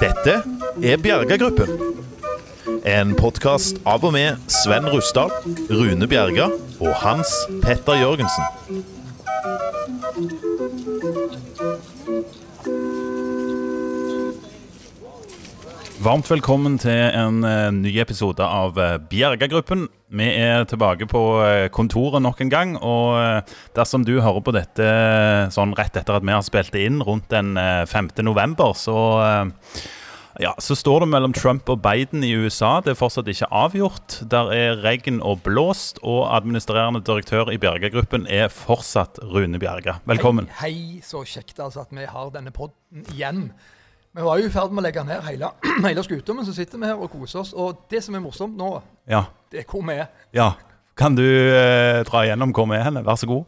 Dette er Bjerga-gruppen. En podkast av og med Sven Rusdal, Rune Bjerga og Hans Petter Jørgensen. Varmt velkommen til en eh, ny episode av uh, Bjerga-gruppen. Vi er tilbake på eh, kontoret nok en gang. Og eh, dersom du hører på dette eh, sånn rett etter at vi har spilt det inn rundt den eh, 5. november, så eh, ja, så står det mellom Trump og Biden i USA. Det er fortsatt ikke avgjort. Der er regn og blåst, og administrerende direktør i Bjerga-gruppen er fortsatt Rune Bjerga. Velkommen. Hei, hei, så kjekt altså at vi har denne podden igjen. Vi var jo i ferd med å legge ned hele, hele skuta, men så sitter vi her og koser oss. Og det som er morsomt nå, Ja. det er hvor vi er. ja. Kan du eh, dra igjennom hvor vi er hen? Vær så god.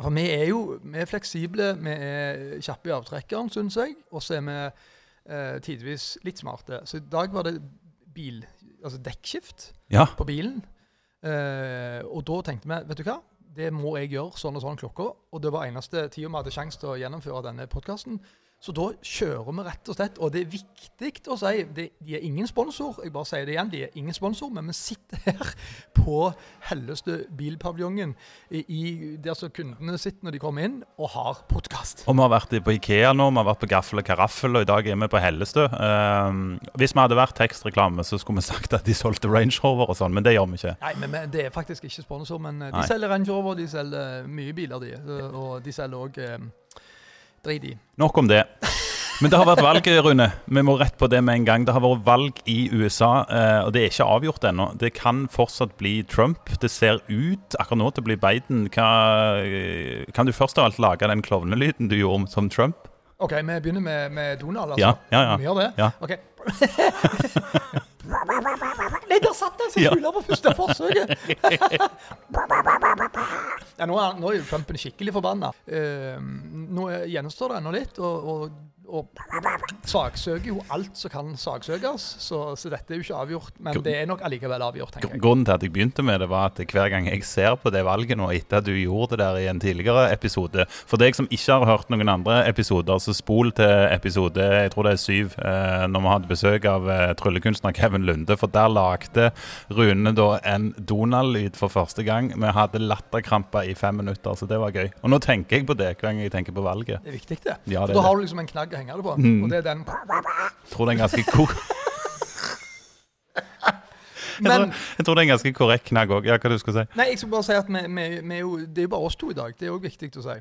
For vi er jo vi er fleksible, vi er kjappe i avtrekkeren, syns jeg. Og så er vi eh, tidvis litt smarte. Så i dag var det bil, altså dekkskift Ja. på bilen. Eh, og da tenkte vi, vet du hva? Det må jeg gjøre sånn og sånn klokka. Og det var eneste tida vi hadde sjanse til å gjennomføre denne podkasten. Så da kjører vi rett og slett. Og det er viktig å si det, De er ingen sponsor. Jeg bare sier det igjen, de er ingen sponsor, men vi sitter her på Hellestø bilpaviljongen, der så kundene sitter når de kommer inn, og har podkast. Og vi har vært på Ikea nå, vi har vært på Gaffel og Karaffel, og i dag er vi på Hellestø. Um, hvis vi hadde vært tekstreklame, så skulle vi sagt at de solgte Range Rover og sånn, men det gjør vi ikke. Nei, men, men Det er faktisk ikke sponsor, men eh, de Nei. selger Range Rover, de selger mye biler, de. Og de selger òg eh, drit i. Nok om det. Men det har vært valg, Rune. Vi må rett på det med en gang. Det har vært valg i USA, eh, og det er ikke avgjort ennå. Det kan fortsatt bli Trump. Det ser ut akkurat nå til å bli Biden. Eh, kan du først av alt lage den klovnelyden du gjorde som Trump? OK, vi begynner med, med Donald, altså. Ja, ja, ja. Vi gjør det? Ja. OK. Nei, der satt jeg som Ja. kula på første forsøket! ja, nå, er, nå er Trumpen skikkelig forbanna. Eh, nå er- gjenstår det ennå litt, og, og, og saksøker jo alt som kan saksøkes, så, så dette er jo ikke avgjort. Men det er nok allikevel avgjort, tenker jeg. Grunnen til at jeg begynte med det, var at hver gang jeg ser på det valget nå, etter at du gjorde det der i en tidligere episode For deg som ikke har hørt noen andre episoder, så spol til episode jeg tror det er syv, eh, når vi hadde besøk av eh, tryllekunstner Kevin Lunde. For der lagde Rune da en Donald-lyd for første gang. Vi hadde latterkramper i fem minutter, så det var gøy. Og nå tenker jeg på det hver gang jeg tenker på valget. Det er viktig, det. Ja, det da har du liksom en knagg å henge det på, Mm. og det er den. Tror det er en ganske Men, jeg, tror, jeg tror det er en ganske korrekt knagg òg. Ja, hva du skulle si? Nei, jeg skal bare si at vi, vi, vi er jo, det er jo bare oss to i dag. Det er òg viktig å si.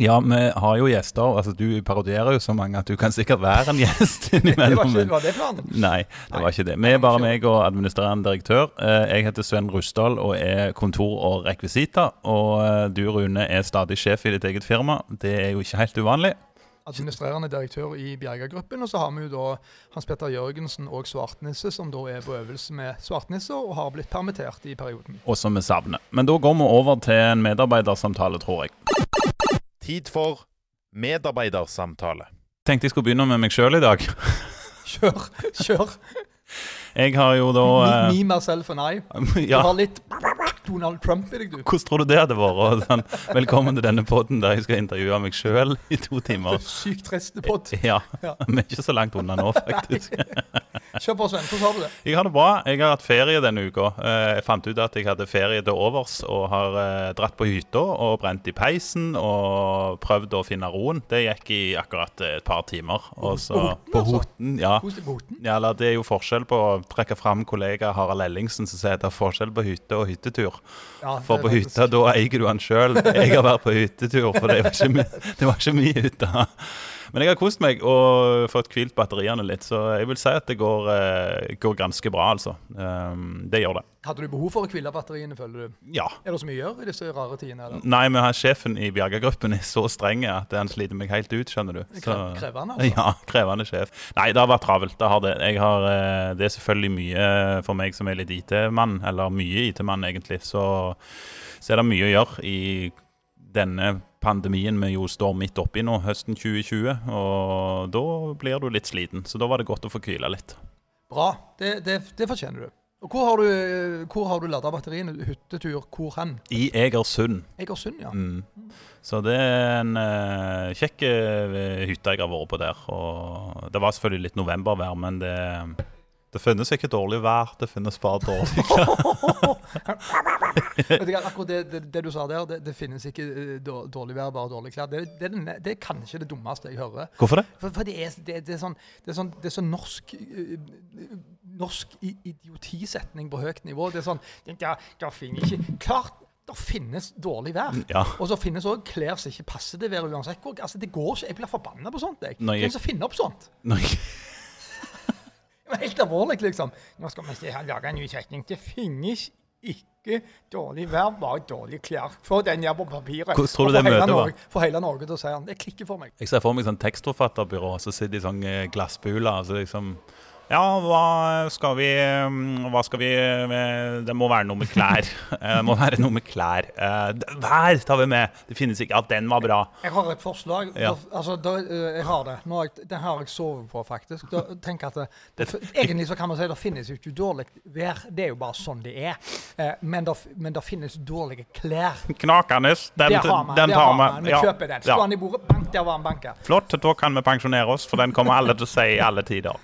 Ja, vi har jo gjester. altså Du parodierer jo så mange at du kan sikkert være en gjest Det var, ikke, var det planen? Nei, det var ikke det. Vi er bare meg og administrerende direktør. Eh, Jeg heter Sven Rusdal og er kontor og rekvisita. Og eh, du, Rune, er stadig sjef i ditt eget firma. Det er jo ikke helt uvanlig. Administrerende direktør i Bjerga-gruppen. Og så har vi jo da Hans Petter Jørgensen og Svartnisse, som da er på øvelse med Svartnisse og har blitt permittert i perioden. Og som vi savner. Men da går vi over til en medarbeidersamtale, tror jeg. Tid for medarbeidersamtale. Tenkte jeg skulle begynne med meg sjøl i dag. Kjør, kjør. Jeg har jo da Me, eh, me myself and I. Du ja, har litt Donald Trump i deg, du. Hvordan tror du det hadde vært? Sånn, velkommen til denne podden der jeg skal intervjue meg sjøl i to timer. er Sykt triste pod. Ja, Ja. vi er ikke så langt unna nå, faktisk. Kjør på, Sven. Hvordan har du det? Jeg har det bra. Jeg har hatt ferie denne uka. Eh, Jeg fant ut at jeg hadde ferie til overs og har eh, dratt på hytta og brent i peisen og prøvd å finne roen. Det gikk i akkurat et par timer. Og så På Hoten, altså? Ja. På Hoten. Ja, eller Det er jo forskjell på å trekke fram kollega Harald Ellingsen som sier det er forskjell på hytte og hyttetur. Ja, For på hytta, da eier du den sjøl. Jeg har vært på hyttetur, for det var ikke, mye, det var ikke mye hytte. Men jeg har kost meg og fått hvilt batteriene litt, så jeg vil si at det går, eh, går ganske bra, altså. Um, det gjør det. Hadde du behov for å hvile batteriene, føler du? Ja. Er det så mye å gjøre i disse rare tidene? Eller? Nei, men han sjefen i Bjerga-gruppen er så streng at han sliter meg helt ut, skjønner du. Så, krevende, altså. ja, krevende sjef. Nei, det har vært travelt. Det har det. Har, eh, det er selvfølgelig mye for meg som er litt IT-mann, eller mye IT-mann egentlig, så, så er det mye å gjøre i denne pandemien vi jo står midt oppi nå, høsten 2020. Og da blir du litt sliten, så da var det godt å få hvile litt. Bra. Det, det, det fortjener du. Og hvor har du, hvor har du lada batteriene? Hyttetur, hvor hen? I Egersund. Egersund, ja. Mm. Så det er en uh, kjekk uh, hytte jeg har vært på der. Og det var selvfølgelig litt novembervær, men det, det finnes ikke dårlig vær. Det finnes bare dårlig Vet du hva, akkurat det, det, det du sa der, det, det finnes ikke eh, dårlig vær, bare dårlig klær. Det, det, er det kanskje det dummeste jeg hører. Hvorfor det? For, for det, er, er sånn, det, er sånn, det er sånn norsk eh, Norsk idiotisetning på høyt nivå. Det er sånn ja, Det finnes ikke Klart det finnes dårlig vær. Ja. Og så finnes òg klær som ikke passer til været uansett hvor. Altså, det går ikke. Jeg blir forbanna på sånt. jeg. Hvem som finner opp sånt? Når jeg, helt alvorlig, liksom. Nå skal vi ikke lage en ny setning. Det finnes ikke dårlig vær, bare dårlige klær. Få den her på papiret. Hvordan tror du det møtet var? For hele Norge til å si den. Det klikker for meg. jeg ser for meg sånn tekstforfatterbyrå, så sitter de i sånn glassbula. Altså Så liksom Ja, hva skal vi Hva skal vi eh, Det må være noe med klær. Eh, Det må være noe med klær. Hver Vær tar vi med. Det finnes ikke Ja, den var bra. Jeg har et forslag. Ja. Altså, da, eh, jeg har det. Nå har jeg, den har jeg sovet på, faktisk. Da, tenk at det, det, Egentlig så kan man si det finnes jo ikke dårlig vær. Det er jo bare sånn det er. Eh, men, det, men det finnes dårlige klær. Knakende. Den, Der har man. den tar vi. Vi Ja. kjøper den. Slå den i bordet. Bank, der var den banka. Flott, da kan vi pensjonere oss, for den kommer alle til å si i alle tider.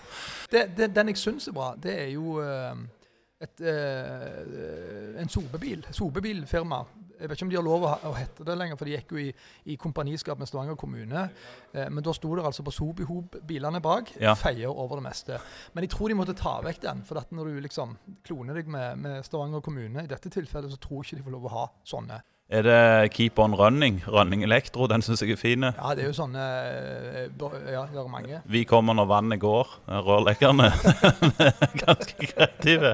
Det, det, den jeg syns er bra, det er jo eh, et, eh, en sopebil. Sopebilfirma. Jeg vet ikke om de har lov å, hete det lenger, for de gikk jo i, i kompaniskap med Stavanger kommune. Eh, men da sto det altså på Sobihob-bilene bak. Ja. Feier over det meste. Men jeg tror de måtte ta vekk den. For at når du liksom kloner deg med, med Stavanger kommune, i dette tilfellet, så tror jeg ikke de får lov å ha sånne. Er det Keep On Running? Running Elektro, den syns jeg er fin. Ja, det er jo sånne eh, Ja, det er mange. Vi kommer når vannet går. Rørleggerne. Ganske kreative.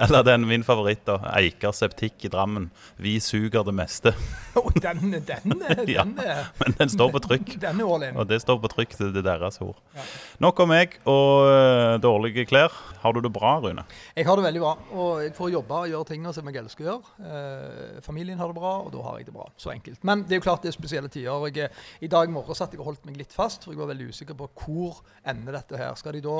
Eller den min favoritt, da. Eiker septikk i Drammen. Vi suger det meste. Og den, den, den, Ja. den, Men den står på trykk. den er all in. Og det står på trykk til det er deres ord. Ja. Nok om meg og øh, dårlige klær. Har du det bra, Rune? Jeg har det veldig bra, og jeg får jobbe og gjøre tingene som jeg elsker å gjøre. Eh, familien har det bra, og da har jeg det bra. Så enkelt. Men det er jo klart det er spesielle tider. Jeg, I dag morges satt jeg og holdt meg litt fast, for jeg var veldig usikker på hvor ender dette her. Skal de da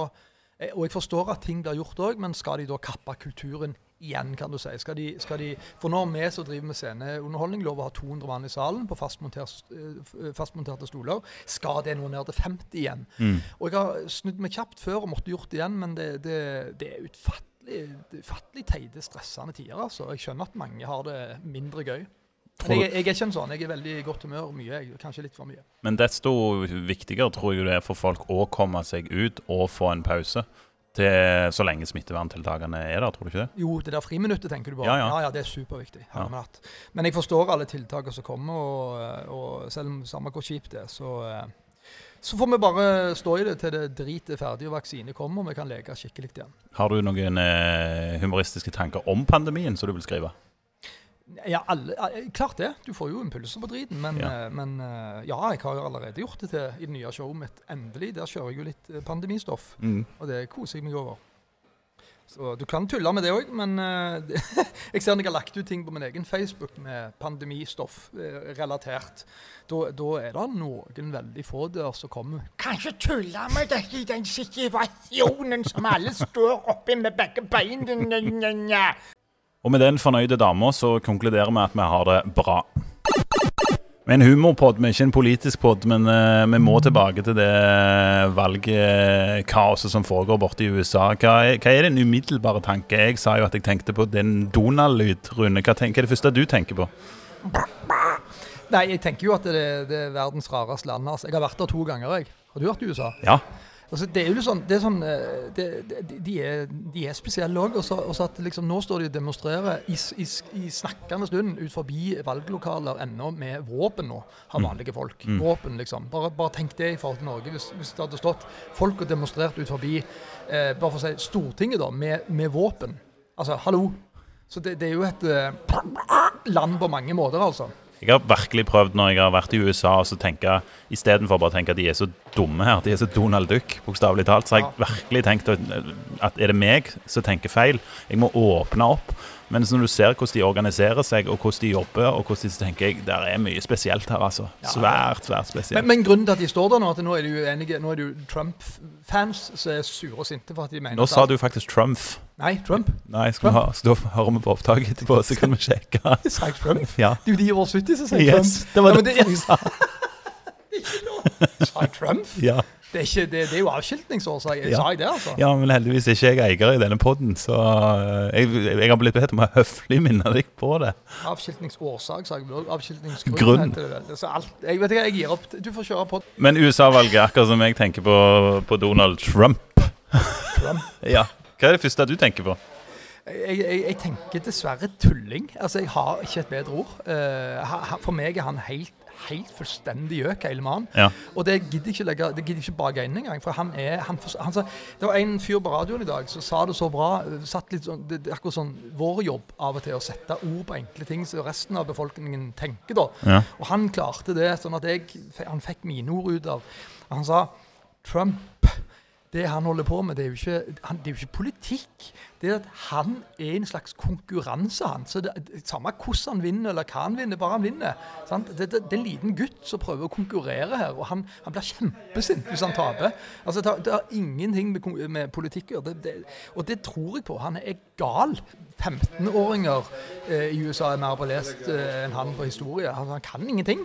eh, Og jeg forstår at ting blir gjort òg, men skal de da kappe kulturen igjen, kan du si? Skal de, skal de, for nå har vi som driver med sceneunderholdning, lov å ha 200 mann i salen på fastmonterte eh, fastmonterte stoler. Skal det nå ned til 50 igjen? Og jeg har snudd meg kjapt før og måtte gjort det igjen, men det, det, det er utfattelig, utfattelig teite, stressende tider. altså. Jeg skjønner at mange har det mindre gøy. Men jeg, jeg er ikke en sånn. Jeg er veldig i godt humør mye. Jeg, kanskje litt for mye. Men desto viktigere tror jeg det er for folk å komme seg ut og få en pause. Til så lenge smitteverntiltakene er der, tror du ikke det? Jo, det der friminuttet tenker du bare. Ja, ja. ja, ja det er superviktig. Ja. Men jeg forstår alle tiltakene som kommer, og, og selv om samme hvor kjipt det er, så eh, så får vi bare stå i det til det drit er ferdig og vaksine kommer og vi kan leke skikkelig igjen. Har du noen eh, humoristiske tanker om pandemien som du vil skrive? Ja, alle, eh, klart det. Du får jo impulser på driten. Men Ja. ja. men eh, ja, jeg har jo allerede gjort det til i det nye showet mitt. Endelig. Der kjører jeg jo litt eh, pandemistoff. Mm. Og det koser jeg meg over. Så Du kan tulle med det òg, men eh, jeg ser når jeg har lagt ut ting på min egen Facebook med pandemistoff eh, relatert. Da, da er det noen veldig få der som kommer Kanskje tulle med dette i den situasjonen som alle står oppi med begge beina. Og med den fornøyde dama så konkluderer vi at vi har det bra. Vi er en humorpod, vi er ikke en politisk pod, men uh, vi må tilbake til det valgkaoset som foregår borte i USA. Hva er, hva er din umiddelbare tanke? Jeg sa jo at jeg tenkte på den Donald-lyd, Rune. Hva, tenker, hva er det første du tenker på? Nei, jeg tenker jo at det, det er verdens rareste land. Altså. Jeg har vært der to ganger. jeg. Har du vært i USA? Ja. Altså, det er jo sånn, det er sånn eh, det, det, de, er, de er spesielle òg. Og så at liksom, nå står de og demonstrerer i, i, i snakkende stund ut forbi valglokaler ennå med våpen nå, har vanlige folk. Våpen, liksom. Bare, bare tenk det i forhold til Norge. Hvis, hvis det hadde stått folk og demonstrert ut forbi eh, bare for å si Stortinget da, med, med våpen. Altså, hallo. Så det, det er jo et eh, land på mange måter, altså. Jeg har virkelig prøvd når jeg har vært i USA og så tenke istedenfor bare å tenke at de er så dumme her, de er så Donald Duck, bokstavelig talt, så har jeg virkelig tenkt at er det meg som tenker feil? Jeg må åpne opp Mens når du ser hvordan de organiserer seg, og hvordan de jobber, og hvordan de tenker jeg der er mye spesielt her, altså. Svært, svært spesielt. Men, men grunnen til at de står der nå, at nå er de uenige Nå er det jo Trump-fans som er sure og sinte for at de mener Nå sa du faktisk Trump. Nei, Trump. Nei, skal vi ha, da hører vi på opptaket etterpå, så kan vi sjekke. Sa jeg Trump? Ja. Det er jo de over 70 som sier Yes, Trump. det var Ja, men det det- jeg sa. Sa jeg Trump? Ja. Det er, ikke, det, det er jo avskiltningsårsak. Ja. Sa jeg det, altså? ja, men heldigvis er ikke jeg eier i denne poden, så eh, jeg, jeg har blitt bedt om å høflig minne deg på det. Avskiltningsårsak, sa jeg vel òg. Avskiltningsgrunn. Alt, jeg vet ikke, jeg gir opp. Du får kjøre på Men USA-valget, akkurat som jeg tenker på, på Donald Trump. Trump. Ja. Hva er det første du tenker på? Jeg, jeg, jeg tenker dessverre tulling. Altså, Jeg har ikke et bedre ord. Eh, for meg er han helt, helt fullstendig gjøk, hele mannen. Ja. Og det gidder jeg ikke ikke bake inn engang. For han er han, han, sa- Det var en fyr på radioen i dag som sa det så bra. Satt litt sånn, det, er akkurat sånn Vår jobb av og til å sette ord på enkle ting som resten av befolkningen tenker, da. Ja. Og han klarte det sånn at jeg, han fikk mine ord ut av Han sa Trump det han holder på med, det er jo ikke, han, det er jo ikke politikk. Det er at han er en slags konkurranse, han. Så det, det, Samme hvordan han vinner, eller hva han vinner, bare han vinner. Det, det, det er en liten gutt som prøver å konkurrere her, og han, han blir kjempesint hvis han taper. Altså, det, har- ingenting med, med politikk å gjøre. Og det tror jeg på. Han er gal. 15-åringer eh, i USA er mer belest eh, enn han på historie. Han, han kan ingenting.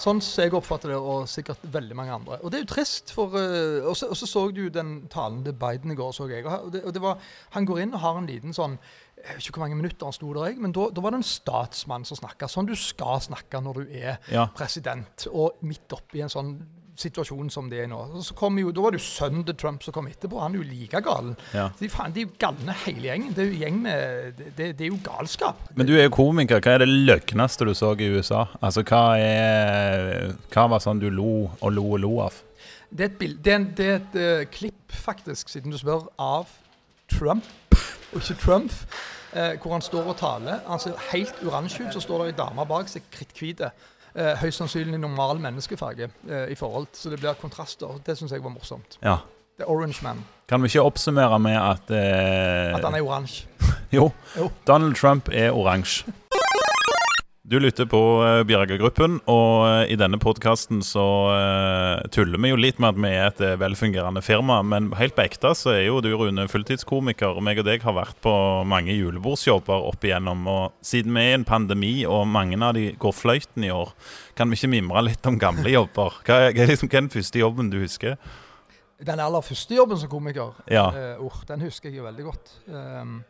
Sånn som jeg oppfatter det, og sikkert veldig mange andre. Og det er jo trist, for eh, Og så så du den talen til Biden i går, så jeg. Og og det var, han går inn og har en liten sånn Jeg vet ikke hvor mange minutter han sto der, jeg, men da, da var det en statsmann som snakka. Sånn du skal snakke når du er Ja. president, og midt oppi en sånn situasjon som det er nå. Så kom jo, da var det jo sønnen til Trump som kom etterpå. Han er jo like gal. Ja. De, faen, de er jo galne hele gjengen. Det er jo gjeng med Det, det, det er jo galskap. Men du er jo komiker. Hva er det løgneste du så i USA? Altså, hva er Hva var sånn du lo og lo og lo av? Det er et, bild, det er en, det er et uh, klipp, faktisk, siden du spør, av Trump, og ikke Trump, eh, hvor han står og taler. Han ser helt oransje ut, så står det ei dame bak seg, kritthvit. Eh, høyst sannsynlig normal menneskefarge eh, i forhold, så det blir kontraster. Det syns jeg var morsomt. Ja. The Orange Man. Kan vi ikke oppsummere med at eh, At han er oransje. Jo. Jo. Donald Trump er oransje. Du lytter på uh, Bjerga-gruppen, og eh, i denne podkasten så eh, tuller vi jo litt med at vi er et eh, velfungerende firma, men helt på ekte så er jo du, Rune, fulltidskomiker, og meg og deg har vært på mange julebordsjobber opp igjennom. Og siden vi er i en pandemi, og mange av de går fløyten i år, kan vi ikke mimre litt om gamle jobber? Hva er, liksom, hva er den første jobben du husker? Den aller første jobben som komiker, Ja. Uh, oh, den husker jeg jo veldig godt. Um,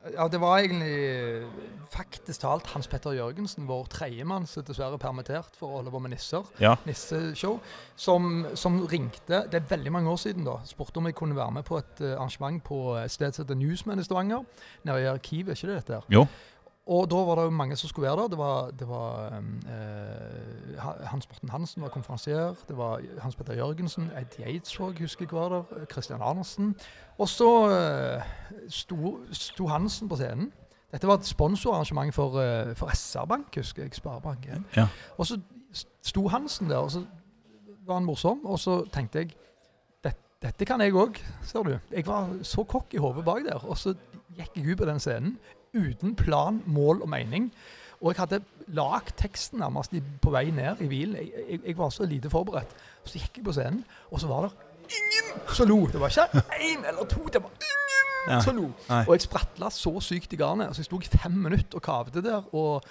ja, Det var egentlig faktisk talt Hans Petter Jørgensen, vår tredjemann, som dessverre er permittert for å holde på med nisser. Ja. Nisseshow. Som, som ringte Det er veldig mange år siden, da. Spurte om jeg kunne være med på et eh, arrangement på et sted som heter Newsman i Stavanger. Nede i arkivet, ikke det dette her? Jo. Og da var det jo mange som skulle være der. Det var, det var um, eh, Hans Morten Hansen var konferansier. Det var Hans Petter Jørgensen. Ed Eidsvåg husker jeg var der. Christian Arnesen. Og så eh, sto, sto Hansen på scenen. Dette var et sponsorarrangement for, eh, for SR-Bank, husker jeg. Sparebank1. Ja. Og så sto Hansen der, og så var han morsom. Og så tenkte jeg "Det- dette kan jeg òg, ser du. Jeg var så kokk i hodet bak der. Og så gikk jeg ut på den scenen uten plan, mål og mening. Og jeg hadde lagd teksten nærmest på vei ned i bilen. Jeg, jeg, jeg var så lite forberedt. Så gikk jeg på scenen, og så var det ingen som lo. Det var ikke én eller to, det var ingen Ja. som lo. Nei. Og jeg spratla så sykt i garnet. Så jeg sto i fem minutter og kavde der. Og,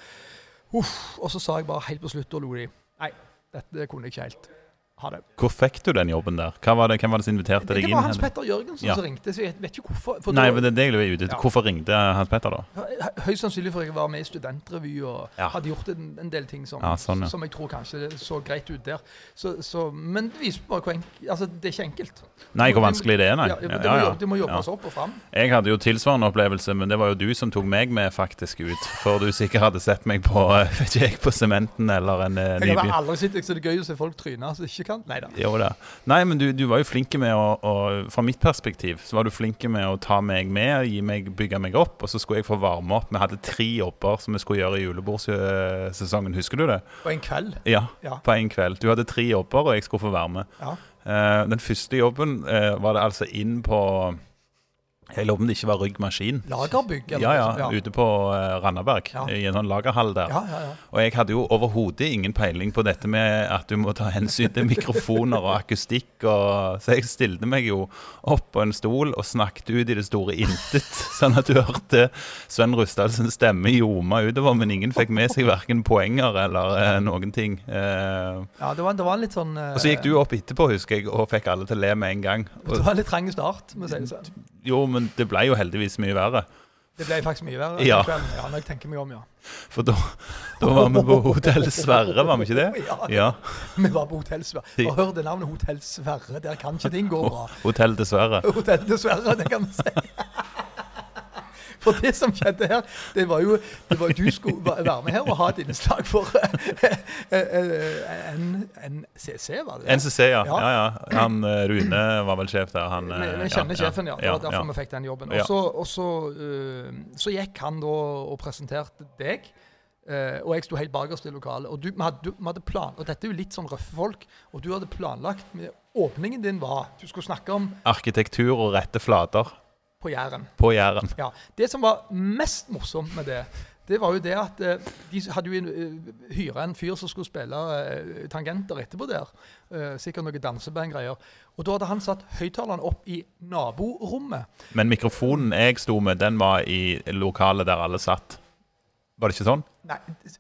uff, og så sa jeg bare helt på slutt, og lo de. Nei, dette kunne jeg ikke helt. Ha det. Hvor fikk du den jobben der? Var det, hvem var det som inviterte deg det var Hans Henrik? Petter Jørgensen Ja. som ringte, så jeg vet ikke hvorfor. For Nei, men det er det jeg ute etter. Ja. Hvorfor ringte Hans Petter, da? Høyst sannsynlig for jeg var med i studentrevy og Ja. hadde gjort en, en del ting som, sånn, som jeg tror kanskje så greit ut der. Så, så, men det viser bare hvor enkelt Altså, det er ikke enkelt. Nei, hvor vanskelig det er, nei. Ja, det, Ja, må, ja, jobb- det må jobbes opp og fram. Jeg hadde jo tilsvarende opplevelse, men det var jo du som tok meg med faktisk ut. For du sikkert hadde sett meg på eh, vet ikke jeg, på Sementen eller en nyby. Jeg har aldri sett det, så det er gøy å se folk tryne Altså, ikke kan. Nei da. Jo da. Nei, men du, du var jo flinke med å, å Fra mitt perspektiv så var du flinke med å ta meg med, meg, bygge meg opp, og så skulle jeg få varme opp. Vi hadde tre jobber som vi skulle gjøre i julebordsesongen. Husker du det? På en kveld. Ja, Ja. på en kveld. Du hadde tre jobber, og jeg skulle få være med. ja. Uh, den første jobben uh, var det altså inn på Jeg lurer på om det ikke var Rygg Maskin. Lagerbygg? eller Ja, ja, ja, ute på uh, Randaberg, Ja. i en sånn lagerhall der. Ja, ja, ja. Og jeg hadde jo overhodet ingen peiling på dette med at du må ta hensyn til mikrofoner og akustikk, og, så jeg stilte meg jo opp på en stol og snakket ut i det store intet, sånn at du hørte Sven Rustadsens stemme ljoma utover, men ingen fikk med seg verken poenger eller uh, noen ting. Uh, ja det, var, det var en litt sånn og så gikk du opp etterpå, husker jeg, og fikk alle til å le med en gang. Det Og, var en litt trang start, må jeg si det sånn. Jo, men det ble jo heldigvis mye verre. Det ble faktisk mye verre. Ja. ja når jeg tenker meg om, ja. For da, da var vi på Hotell Sverre, var vi ikke det? Ja, Ja. Vi var på Hotell Sverre. Og hør det navnet Hotell Sverre. Der kan ikke ting gå bra. Hotell dessverre. Hotell Dessverre, det kan vi si. For det som skjedde her, det var jo det var, Du skulle være med her og ha et innslag for eh, NCC, var det det? NCC, ja. Ja. ja, ja. Han eh, Rune var vel sjef der. Han, Vi, eh, vi kjenner sjefen, ja. Det var derfor ja. vi fikk den jobben. Og så, og så, uh, så gikk han da og presenterte deg. Uh, og jeg sto helt bakerst i lokalet. Og du, vi, hadde, du, vi hadde plan, og dette er jo litt sånn røffe folk. Og du hadde planlagt med, Åpningen din var Du skulle snakke om Arkitektur og rette flater på Jæren. på Jæren. Ja, Det som var mest morsomt med det, det var jo det at eh, de hadde jo uh, hyra en fyr som skulle spille eh, tangenter etterpå der. Eh, sikkert noe dansebandgreier. Og da hadde han satt høyttaleren opp i naborommet. Men mikrofonen jeg sto med, den var i lokalet der alle satt. Var det ikke sånn? Nei,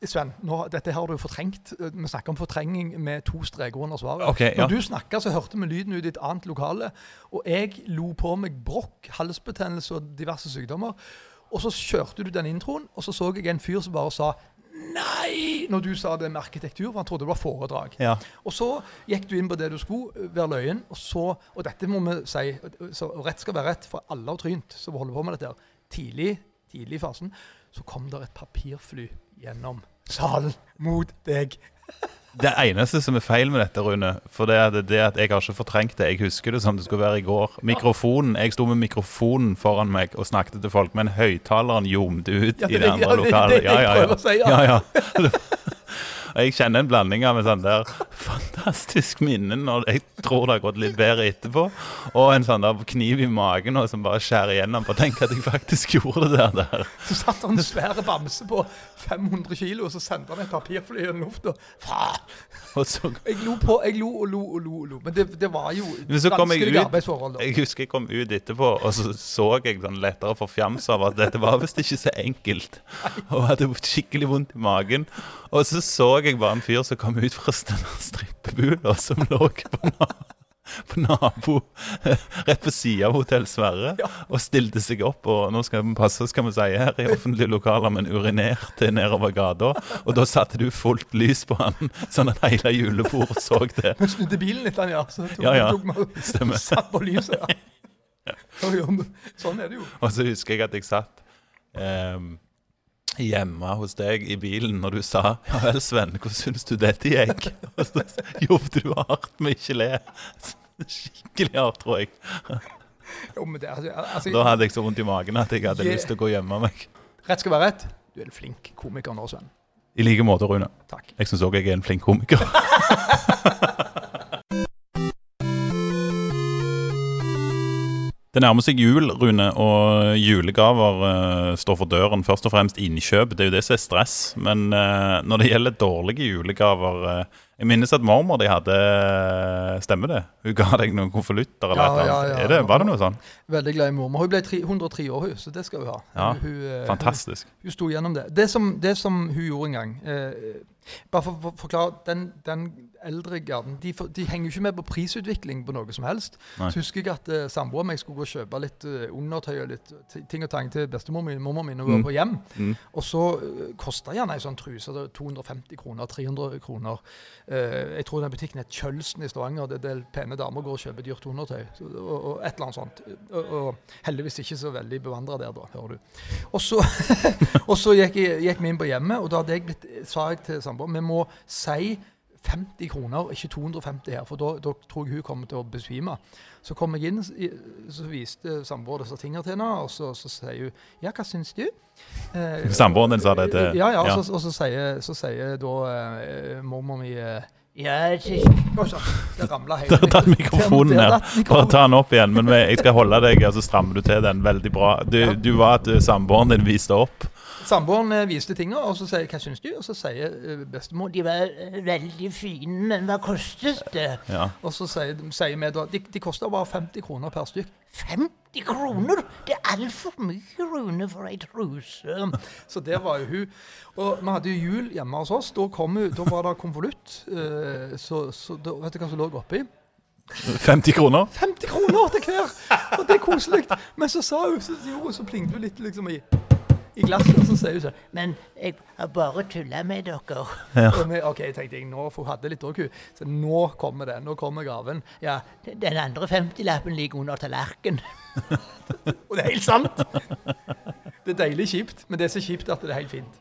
Sven, nå, dette har du fortrengt. Eh, Vi snakker om fortrenging med to streker under svaret. Okay, ja. Når du snakka, så hørte vi lyden ut i et annet lokale. Og jeg lo på meg brokk, halsbetennelse og diverse sykdommer. Og så kjørte du den introen, og så så jeg en fyr som bare sa Nei! Når du sa det med arkitektur, for han trodde det var foredrag. Ja. Og så gikk du inn på det du skulle, eh, være løyen, og så Og dette må vi si, så rett skal være rett, for alle har trynt som holder på med dette. Tidlig, tidlig i fasen så kom det et papirfly gjennom salen mot deg. Det eneste som er feil med dette, Rune, for det er det at jeg har ikke fortrengt det. Jeg husker det som det skulle være i går. Mikrofonen, Jeg sto med mikrofonen foran meg og snakket til folk, men høyttaleren ljomte ut Ja, i det- det andre ja, det- lokalet. det å si, ja. ja, ja. Og Jeg kjenner en blanding av en sånn der fantastisk minne når jeg tror det har gått litt bedre etterpå, og en sånn der kniv i magen og som bare skjærer igjennom på å tenke at jeg faktisk gjorde det der. Så satt han en svær bamse på 500 kilo, og så sendte han et papirfly gjennom lufta. Faen! Jeg lo på, jeg lo og lo og lo. og lo. Men det, det var jo Men så kom jeg vanskelige arbeidsforhold. da. Jeg husker jeg kom ut etterpå, og så så jeg sånn lettere forfjams av at dette var visst ikke så enkelt. Og hadde skikkelig vondt i magen. Og så så jeg bare en fyr som kom ut fra strippebula som lå på, na på nabo rett på sida av Hotell Sverre, Ja. og stilte seg opp. Og nå skal vi passe, skal vi si her, i offentlige lokaler, men urinerte nedover gata. Og da satte du fullt lys på han, sånn at hele julebordet så det. Vi snudde bilen litt, han, ja. Så tok, Ja, ja. tok vi satt på lyset. Ja. Sånn er det jo. Og så husker jeg at jeg satt ehm, hjemme hos deg i bilen når du sa Ja vel, Sven, hvordan syns du dette gikk? Og så jobbet du hardt med ikke le. Skikkelig hardt, tror jeg. Jo, men det, altså, altså, Da hadde jeg så vondt i magen at jeg hadde jeg, lyst til å gå og gjemme meg. Rett skal være rett. Du er en flink komiker nå, Sven. I like måte, Rune. Takk. Jeg syns òg jeg er en flink komiker. Det nærmer seg jul, Rune, og julegaver uh, står for døren. Først og fremst innkjøp. Det er jo det som er stress. Men uh, når det gjelder dårlige julegaver uh, Jeg minnes at mormor de hadde Stemmer det? Hun ga deg noen konvolutter eller Ja, ja, ja. Er det, var det noe sånn? Veldig glad i mormor. Hun ble tre, 103 år, hun, så det skal hun ha. Ja, hun, Fantastisk. Hun, hun sto gjennom det. Det som, det som hun gjorde en gang Bare for å forklare den, den eldre garden de, de henger jo ikke med på prisutvikling på noe som helst. Nei. Så husker jeg at uh, samboeren min skulle gå og kjøpe litt uh, undertøy og litt ting og tang til bestemor min mormor min og Mm. på hjem. Mm. Og så uh, kosta gjerne ei sånn truse det er 250 kroner, 300 kroner. Uh, jeg tror den butikken het Kjølsen i Stavanger. Det er del pene damer går og kjøper dyrt undertøy. Så, og, og et eller annet sånt. Og, og heldigvis ikke så veldig bevandra der, da, hører du. Og så, og så gikk, jeg, gikk vi inn på hjemmet, og da hadde jeg blitt, sa jeg til samboeren vi må si 50 kroner, ikke 250 her, for da, da tror jeg hun kommer til å besvime. Så kom jeg inn, så viste samboeren disse tingene til henne, og så, så sier hun Ja, hva syns du? Eh, Samboeren din sa det til Ja, ja, ja. og så, og så, sier, så sier da eh, mormor mi eh, ja, det, ramla helt Der datt mikrofonen ned. Bare ta den opp igjen, men jeg skal holde deg, og så strammer du til den veldig bra. Du, du var at eh, samboeren din viste opp. Samboeren eh, viste tinga, og så sier jeg 'hva syns du?' Og så sier eh, bestemor De var eh, veldig fine, men hva kostet det? Ja. Og så sier, sier vi da de, de koster bare 50 kroner per stykk. 50 kroner? Det er altfor mye, Rune, for ei truse. Så der var jo hun. Og vi hadde jo jul hjemme hos oss. Da, kom hun, da var det konvolutt. eh, så, så da, vet du hva som lå oppi? 50 kroner. 50 kroner til hver! Og det er koselig. Men så sa hun, så, så plingte hun litt liksom i, i glasset, og så sier hun sånn Men jeg har bare tulla med dere. Ja. vi, OK, tenkte jeg nå, for hun hadde litt òg, hun. Så nå kommer det. Nå kommer gaven. Ja, den andre 50-lappen ligger under tallerkenen. Og det er helt sant! Det er deilig kjipt, men det er så kjipt at det er helt fint.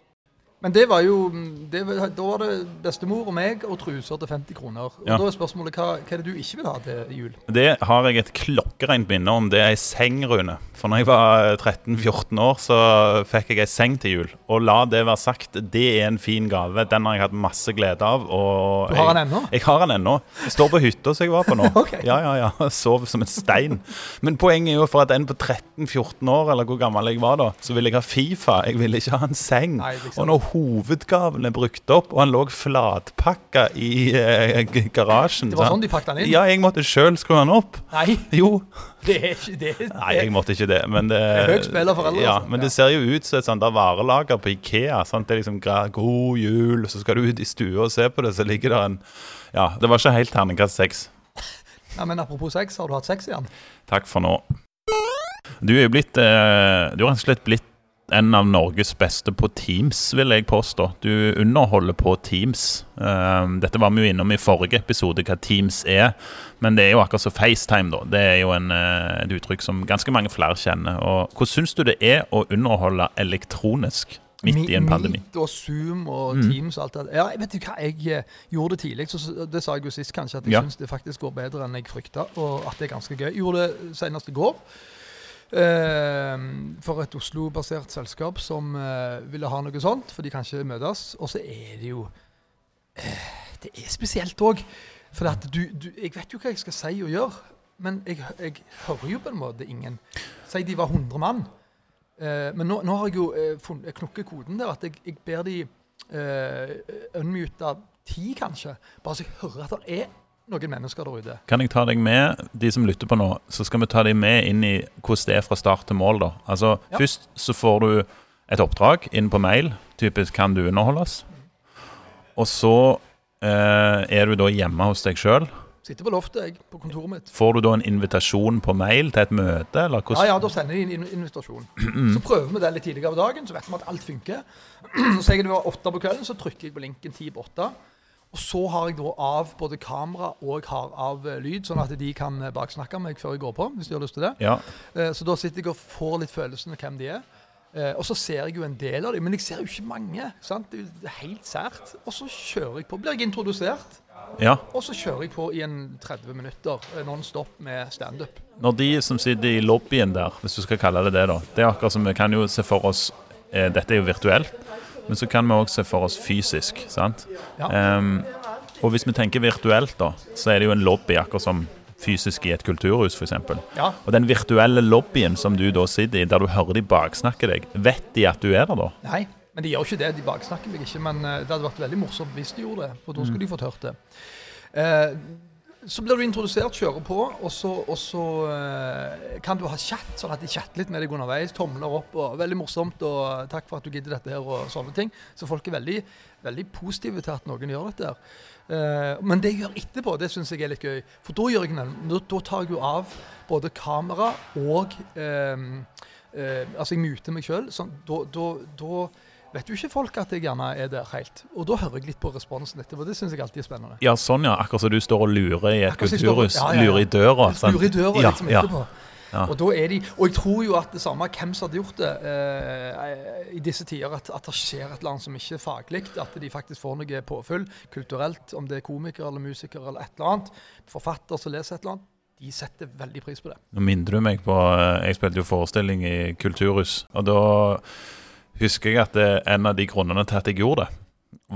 Men det var jo det Da var det bestemor og meg og truser til 50 kroner. Og Ja. da er spørsmålet hva, hva er det du ikke vil ha til jul? Det har jeg et klokkereint minne om. Det er ei seng, Rune. For når jeg var 13-14 år, så fikk jeg ei seng til jul. Og la det være sagt, det er en fin gave. Den har jeg hatt masse glede av. Du har jeg, den ennå? Jeg har den ennå. Står på hytta som jeg var på nå. okay. Ja, ja, ja. Sov som en stein. Men poenget er jo for at en på 13-14 år, eller hvor gammel jeg var da, så ville jeg ha Fifa. Jeg ville ikke ha en seng. Nei, liksom. Og når hovedgaven er brukt opp, og han lå flatpakka i eh, garasjen Det var sånn de pakket den inn? Ja, jeg måtte sjøl skru den opp. Nei, Jo. det er ikke det. er- Nei, jeg måtte ikke det. Men det, er høyt spill av foreldre, Ja, altså. men det ser jo ut som et sånt varelager på Ikea. Sant? Det er liksom God jul, så skal du ut i stua og se på det, så ligger det en Ja, det var ikke helt terningkast seks. Ja, men apropos sex, har du hatt sex igjen? Takk for nå. Du er jo blitt eh, Du har rett og slett blitt en av Norges beste på Teams, vil jeg påstå. Du underholder på Teams. Eh, dette var vi jo innom i forrige episode, hva Teams er. Men det er jo akkurat som FaceTime, da. Det er jo en, eh, et uttrykk som ganske mange flere kjenner. Og Hvordan syns du det er å underholde elektronisk midt i en pandemi? Meet og Zoom og Mm. Teams og alt det Ja, vet du hva, jeg eh, gjorde det tidlig. Så, så- det sa jeg jo sist, kanskje, at jeg Ja. syns det faktisk går bedre enn jeg frykta, og at det er ganske gøy. Jeg gjorde det senest i går. Eh, for et Oslo-basert selskap som eh, ville ha noe sånt, for de kan ikke møtes. Og så er det jo eh, Det er spesielt òg. For du, du Jeg vet jo hva jeg skal si og gjøre, men jeg, jeg hører jo på en måte ingen. Si de var 100 mann. Men nå, nå har jeg jo eh, knukket koden der at jeg, jeg ber de eh, unmute ti, kanskje. Bare så jeg hører at det er noen mennesker der ute. Kan jeg ta deg med, de som lytter på nå, så skal vi ta deg med inn i hvordan det er fra start til mål, da. Altså, Ja. først så får du et oppdrag inn på mail, typisk 'kan du underholdes'? Og så eh, er du da hjemme hos deg sjøl. Sitter på loftet, jeg, på kontoret mitt. Får du da en invitasjon på mail til et møte, eller Ja, hvordan? ja, da sender de en invitasjon. Så prøver vi det litt tidligere på dagen, så vet vi at alt funker. Så sier jeg det var åtte på kvelden, så trykker jeg på linken ti på åtte. Og så har jeg da av både kamera og jeg har av eh, lyd, sånn at de kan eh, baksnakke meg før jeg går på, hvis de har lyst til det. Ja, Eh, Så da sitter jeg og får litt følelsen av hvem de er. Og så ser jeg jo en del av dem, men jeg ser jo ikke mange. sant? Det er helt sært. Og så kjører jeg på. Blir jeg introdusert, ja. og så kjører jeg på i en 30 minutter non stop med standup. Når de som sitter i lobbyen der, hvis du skal kalle det det, da Det er akkurat som vi kan jo se for oss eh, Dette er jo virtuelt, men så kan vi òg se for oss fysisk. sant? Ja. Um, og hvis vi tenker virtuelt, da, så er det jo en lobby akkurat som fysisk i et kulturhus, f.eks. Ja, Og den virtuelle lobbyen som du da sitter i, der du hører de baksnakke deg, vet de at du er der da? Nei, men de gjør ikke det. De baksnakker meg ikke. Men eh, det hadde vært veldig morsomt hvis de gjorde det, for da skulle de fått hørt det. Eh, så blir du introdusert, kjører på, og så, og så uh, kan du ha chat, sånn at de chatter litt med deg underveis. Tomler opp, og veldig morsomt, og takk for at du gidder dette her, og sånne ting. Så folk er veldig, veldig positive til at noen gjør dette. her. Uh, men det jeg gjør etterpå, det syns jeg er litt gøy. For da, jeg, da, da tar jeg jo av både kamera og eh, uh, Altså, jeg muter meg sjøl. Sånn, da, da, da vet jo ikke folk at jeg gjerne er der helt. Og da hører jeg litt på responsen etterpå. Det syns jeg alltid er spennende. Ja, sånn ja. Akkurat som du står og lurer i et Akkurat kulturhus. står- ja, ja. Lurer i døra. sant? Lurer i døra Ja, liksom etterpå. Og da er de, og jeg tror jo at det samme hvem som hadde gjort det eh, i disse tider, at, at det skjer et eller annet som ikke er faglig, at de faktisk får noe påfyll kulturelt, om det er komiker eller musiker eller et eller annet, forfatter som leser et eller annet, de setter veldig pris på det. Nå minner du meg på eh, Jeg spilte jo forestilling i Kulturhus, og da husker jeg at det, en av de grunnene til at jeg gjorde det,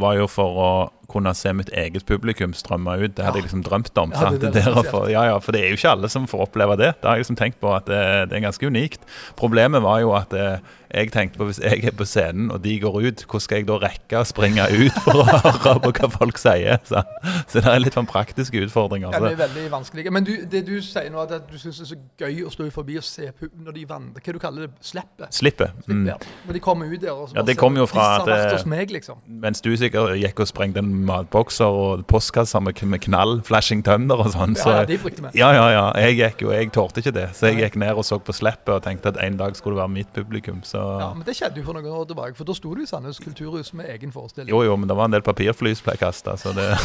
var jo for å kunne se mitt eget publikum strømme ut. Det hadde jeg liksom drømt om. Ja, det Det der ja, ja, for det er jo ikke alle som får oppleve det. Det har jeg liksom tenkt på at det, det er ganske unikt. Problemet var jo at eh, jeg tenkte på hvis jeg er på scenen og de går ut, hvordan skal jeg da rekke å springe ut for å høre på hva folk sier? Så, så det er litt sånn praktiske utfordringer. Ja, det er veldig vanskelig. Men du, det du sier nå, at du syns det er så gøy å stå forbi og se når de vandrer Hva du kaller det? slippe? Slippet. Mm. Ja. Når de kommer ut der og så Ja, det ser kom jo fra at, eh, liksom. Mens du sikkert gikk og sprengte en matbokser og postkasser med, med knall, flashing tønder og sånn. Så, Ja, de brukte vi. ja, ja, ja. Jeg gikk jo, jeg tålte ikke det. Så jeg gikk ned og så på Sleppet og tenkte at en dag skulle det være mitt publikum. Så Ja, men det skjedde jo for noen år tilbake, for da sto du i Sandnes kulturhus med egen forestilling. jo, jo, men det var en del papirflys ble kasta, så det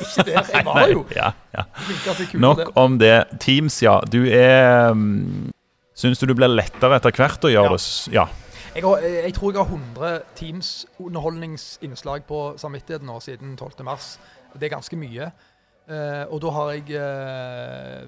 Ikke der, jeg var jo. ja, ja. Flinkest Nok om det. Teams, ja. Du er um, Syns du du blir lettere etter hvert å gjøre det? Ja. Jeg, har, jeg tror jeg har 100 Teams underholdningsinnslag på samvittigheten nå siden 12. mars. Det er ganske mye. Uh, og da har jeg uh,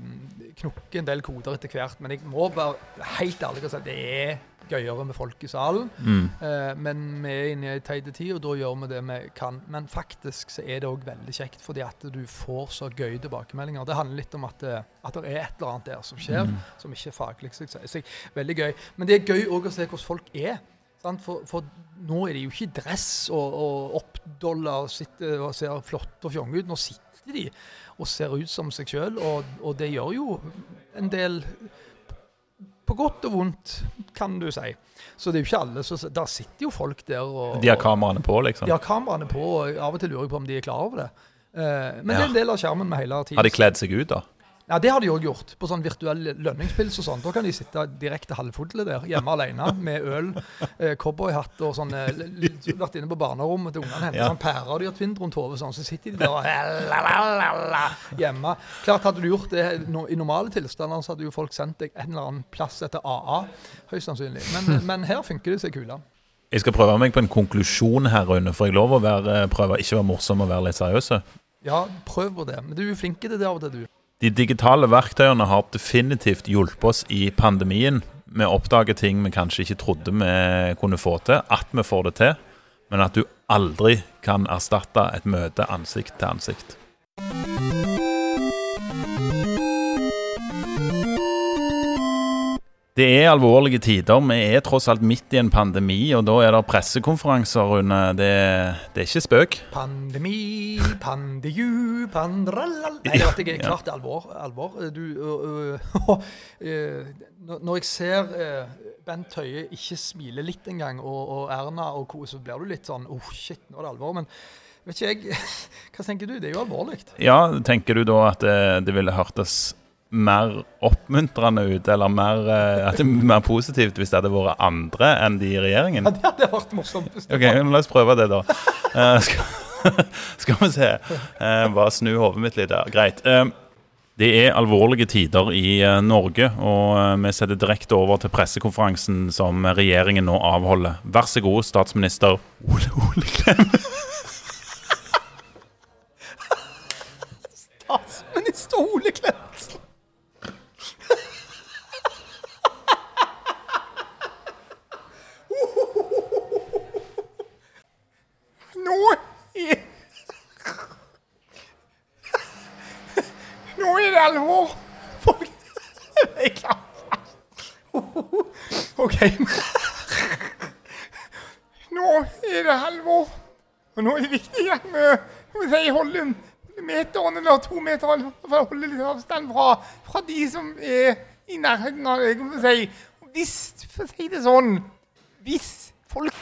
knukket en del koder etter hvert. Men jeg må være helt ærlig og si at det er gøyere med folk i salen. Mm. Eh, men vi er inne i ei teit tid, og da gjør vi det vi kan. Men faktisk så er det òg veldig kjekt, fordi at du får så gøye tilbakemeldinger. Det handler litt om at, det- at det er et eller annet der som skjer, Mm. som ikke er faglig. Så veldig gøy. Men det er gøy òg å se hvordan folk er. For, for nå er de jo ikke i dress og, og oppdolla og sitter og ser flotte og fjonge ut. Nå sitter de og ser ut som seg sjøl, og, og det gjør jo en del på godt og vondt, kan du si. Så det er jo ikke alle som Der sitter jo folk der og De har kameraene på, liksom. de har kameraene på, og av og til lurer jeg på om de er klar over det. Eh, men det er en del av skjermen med hele tiden. Har de kledd seg ut, da? Ja, det har de òg gjort. På sånn virtuell lønningspils og sånn. Da kan de sitte direkte halvfulle der, hjemme alene, med øl, eh, cowboyhatt og sånn. Vært inne på barnerommet til ungene, hentet Ja. sånn pærer de har tvint rundt hodet, sånn. Så sitter de der og la-la-la-la hjemme. Klart Hadde du gjort det no, i normale tilstander, så hadde jo folk sendt deg en eller annen plass etter AA, høyst sannsynlig. Men, men her funker det seg kula. Jeg skal prøve meg på en konklusjon her, Rune. Får jeg lov å være, prøve ikke være morsom og være litt seriøs. Ja, prøv på det. Men du er flink til det av og til, du. De digitale verktøyene har definitivt hjulpet oss i pandemien. Vi oppdager ting vi kanskje ikke trodde vi kunne få til. At vi får det til. Men at du aldri kan erstatte et møte ansikt til ansikt. Det er alvorlige tider. Vi er tross alt midt i en pandemi, og da er det pressekonferanser, Rune. Det, det er ikke spøk. Pandemi, pandeju, pandralal Nei, Ja, dette er klart det er alvor. alvor. Du, øh, øh, øh, når- når jeg ser øh, Bent Høie ikke smile litt engang, og, og Erna og co., så blir du litt sånn oh, shit, nå er det alvor. Men vet ikke jeg Hva tenker du? Det er jo alvorlig. Ja, tenker du da at det, det ville hørtes mer oppmuntrende ut, eller mer, eh, det er mer positivt hvis det hadde vært andre enn de i regjeringen? Ja, det hadde vært morsomt. Ok, la oss prøve det, da. Uh, skal, skal vi se. Uh, bare snu hodet mitt litt der. Greit. Uh, det er alvorlige tider i Norge, og vi setter direkte over til pressekonferansen som regjeringen nå avholder. Vær så god, statsminister Ole Ole Klem. Statsminister Ole Klemetsen! Nå er Nå er det alvor! Folk. OK. Nå er det alvor. Og nå er det viktig at vi holde holder meteren eller to meter for å holde litt avstand fra, fra de som er i nærheten av deg. Hvis, for å si det sånn, hvis folk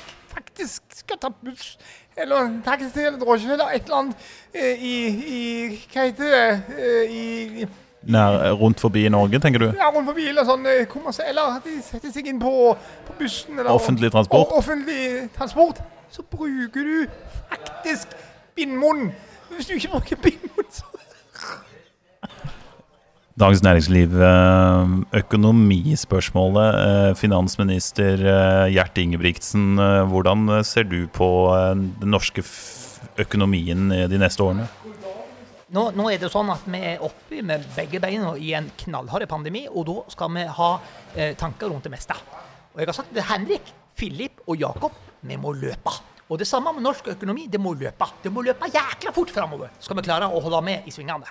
faktisk skal ta buss eller taxi eller drosje eller et eller annet eh, i, i Hva heter det? Eh, i Nær, rundt forbi i Norge, tenker du? ja, rundt forbi eller sånn eh, Eller at de setter seg inn på, på bussen eller Offentlig transport? offentlig transport. Så bruker du faktisk bindmunn. Hvis du ikke bruker bindmunn, så Dagens Næringsliv, eh, økonomispørsmålet. eh, Finansminister eh, Gjert Ingebrigtsen, hvordan ser du på den norske økonomien de neste årene? Nå, nå er det sånn at vi er oppe med begge beina i en knallhard pandemi, og da skal vi ha tanker rundt det meste. Og jeg har sagt til Henrik, Filip og Jakob vi må løpe. Og det samme med norsk økonomi. Det må løpe. Det må løpe jækla fort framover. Skal vi klare å holde med i svingene.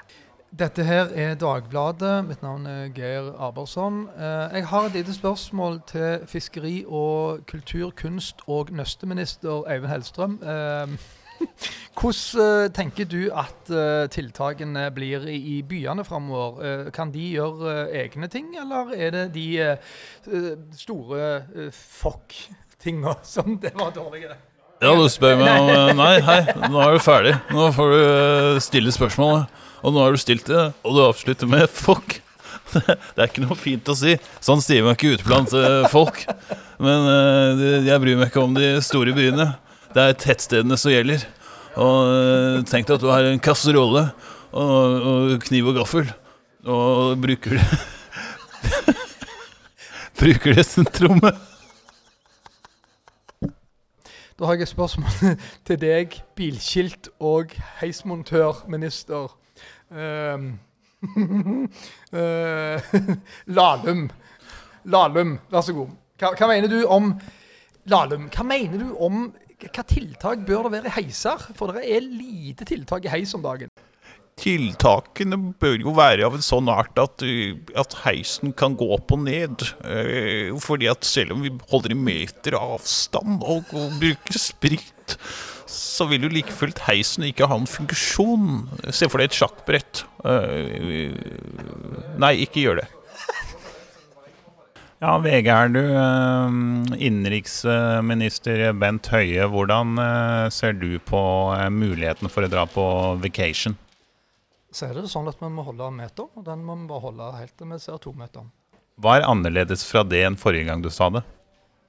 Dette her er Dagbladet. Mitt navn er Geir Abersson. Eh, Jeg har et lite spørsmål til fiskeri- og kultur-, kunst- og nøsteminister Eivind Hellstrøm. Eh, Hvordan eh, tenker du at tiltakene blir i byene framover? Kan de gjøre egne ting, eller er det de store fuck-tinga som det var dårlige? Ja, du spør meg om eh, Nei, hei, nå er du ferdig. Nå får du eh, stille spørsmålet. Og nå har du stilt det, og du avslutter med 'fuck'. Det er ikke noe fint å si. Sånn sier man ikke ute blant eh, folk. Men jeg bryr meg ikke om de store byene. Det er tettstedene som gjelder. Og tenk deg at du har en kasserolle og, og kniv og gaffel, og bruker det Bruker det sentrummet. Da har jeg et spørsmål til deg, bilskilt- og heismontørminister. Um, Lahlum. Lahlum, vær så god. Hva, hva mener du om Lahlum, hva mener du om hva tiltak bør det være i heiser? For det er lite tiltak i heis om dagen. Tiltakene bør jo være av en sånn art at, uh, at heisen kan gå opp og ned. Eh, fordi at selv om vi holder en meter avstand og, og bruker sprit, så vil jo like fullt heisen ikke ha en funksjon. Se for deg et sjakkbrett. Eh, nei, ikke gjør det. Ja, Vegard, du, eh, innenriksminister Bent Høie, hvordan eh, ser du på eh, muligheten for å dra på vacation? Så er det sånn at vi må holde meter, og den må vi bare holde helt til vi ser to meter. Hva er annerledes fra det enn forrige gang du sa det?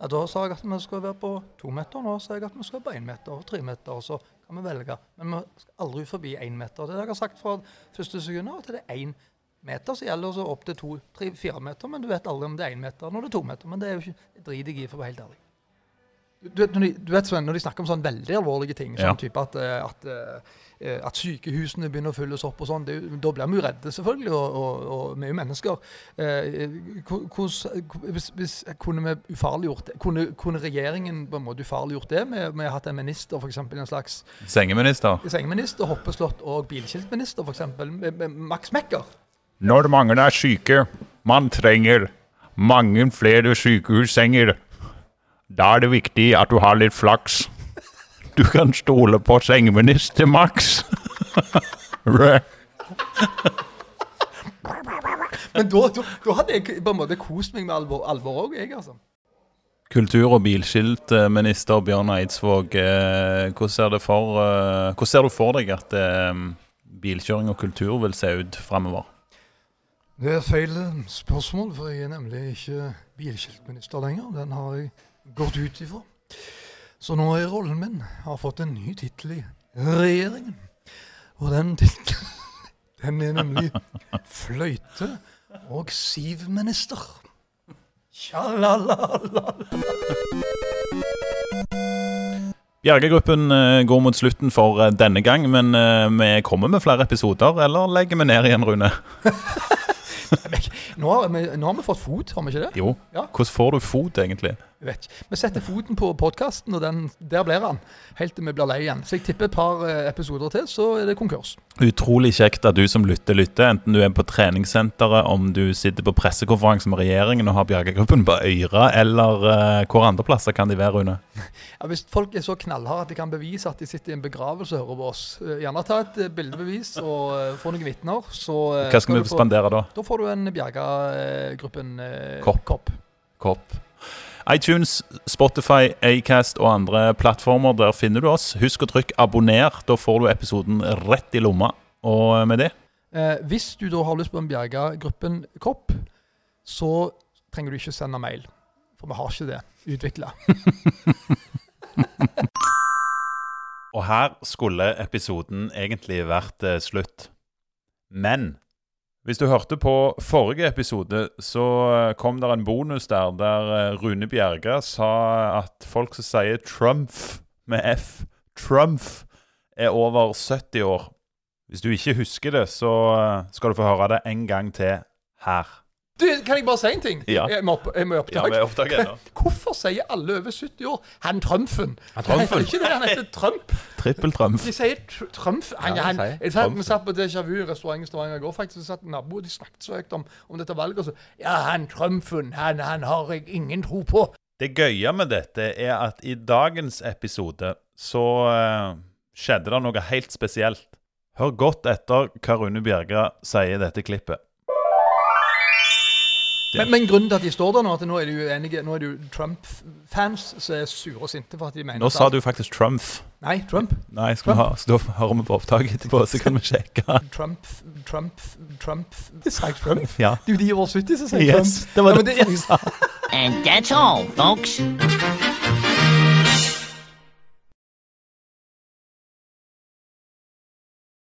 Ja, da sa jeg at vi skal være på to meter, nå sa jeg at vi skal på én meter og tre meter. og Så kan vi velge. Men vi skal aldri forbi én meter. Det jeg har sagt fra første sekund at det er én meter som gjelder, så opp til to, tre, fire meter. Men du vet aldri om det er én meter når det er to meter. Men det er jo ikke, det driter jeg i, for å være helt ærlig. Du, du, vet, du vet, Sven, når de snakker om sånne veldig alvorlige ting, sånn Ja. type at, eh, at, eh, at sykehusene begynner å fylles opp og sånn, da blir vi jo redde, selvfølgelig, og, og, og vi er jo mennesker. Eh, hvor- hvordan- hvis, hvis kunne vi ufarliggjort det? Kunne, kunne regjeringen på en måte ufarliggjort det Vi, vi har hatt en minister, f.eks. en slags Sengeminister? sengeminister, hoppeslott og bilskiltminister, f.eks. Max Mekker? Når mange er syke, man trenger mange flere sykehussenger. Da er det viktig at du har litt flaks. Du kan stole på sengeminister Max. Men da, da, da hadde jeg på en måte kost meg med alvor alvor òg, jeg, altså. Kultur- og bilskiltminister Bjørn Eidsvåg, eh, hvordan ser, for, eh, hvordan ser du for deg at eh, bilkjøring og kultur vil se ut fremover? Det er feil spørsmål, for jeg er nemlig ikke bilskiltminister lenger. Den har jeg gått ut ifra. Så nå er rollen min har fått en ny tittel i regjeringen. Og den tittelen den er nemlig fløyte- og sivminister. Tjalalala. Bjergegruppen eh, går mot slutten for eh, denne gang, men eh, vi kommer med flere episoder, eller legger vi ned igjen, Rune? Nå har, vi, nå har vi fått fot, har vi ikke det? Jo. Ja. Hvordan får du fot, egentlig? Vet ikke. Vi setter foten på podkasten, og den, der blir han. Helt til vi blir lei igjen. Så jeg tipper et par eh, episoder til, så er det konkurs. Utrolig kjekt at du som lytter, lytter. Enten du er på treningssenteret, om du sitter på pressekonferanse med regjeringen og har Bjergegruppen på Øyra, eller uh, hvor andre plasser kan de være, Rune? Ja, hvis folk er så knallharde at de kan bevise at de sitter i en begravelse og hører på oss, eh, gjerne ta et bildebevis og få noen vitner, så Hva skal vi spandere da? Da får du en Bjerga-gruppen eh, Kopp. kopp. ITunes, Spotify, Acast og andre plattformer. Der finner du oss. Husk å trykke 'abonner'. Da får du episoden rett i lomma. Og med det Eh, hvis du da har lyst på en Bjerga-gruppen kopp, så trenger du ikke sende mail. For vi har ikke det utvikla. Og her skulle episoden egentlig vært eh, slutt. Men Hvis du hørte på forrige episode, så eh, kom det en bonus der der eh, Rune Bjerga sa at folk som sier Trump med F, Trump, er over 70 år. Hvis du ikke husker det, så eh, skal du få høre det en gang til her. Du, kan jeg bare si en ting? Ja. Jeg må, opp, jeg må opptak. Ja, er opptak ennå. Hvorfor sier alle over 70 år 'han Trumfen'? Han Trumfen? ikke det, han heter Trump. Trippel-Trump. De sier tr Trump. Han, Ja, han, jeg satt, vi satt på Déjà Vu restaurant i Stavanger i går, faktisk, så satt naboer de snakket så høyt om, om dette valget. Og så Ja, han Trumfen, han, han har jeg ingen tro på. Det gøye med dette er at i dagens episode så uh, skjedde det noe helt spesielt. Hør godt etter hva Rune Bjerga sier i dette klippet. Men, men grunnen til at de står der nå, at nå er de uenige, nå er det jo Trump-fans som er sure og sinte for at de mener Nå sa du faktisk Trump. Nei, Trump. Nei, skal vi ha, så da hører vi på opptaket etterpå, så kan vi sjekke. Trump, Trump, Trump Sa jeg Trump? Ja. Det er jo de over 70 som sier Trump. Det var Ja, det men det- jeg sa. And that's all, folks.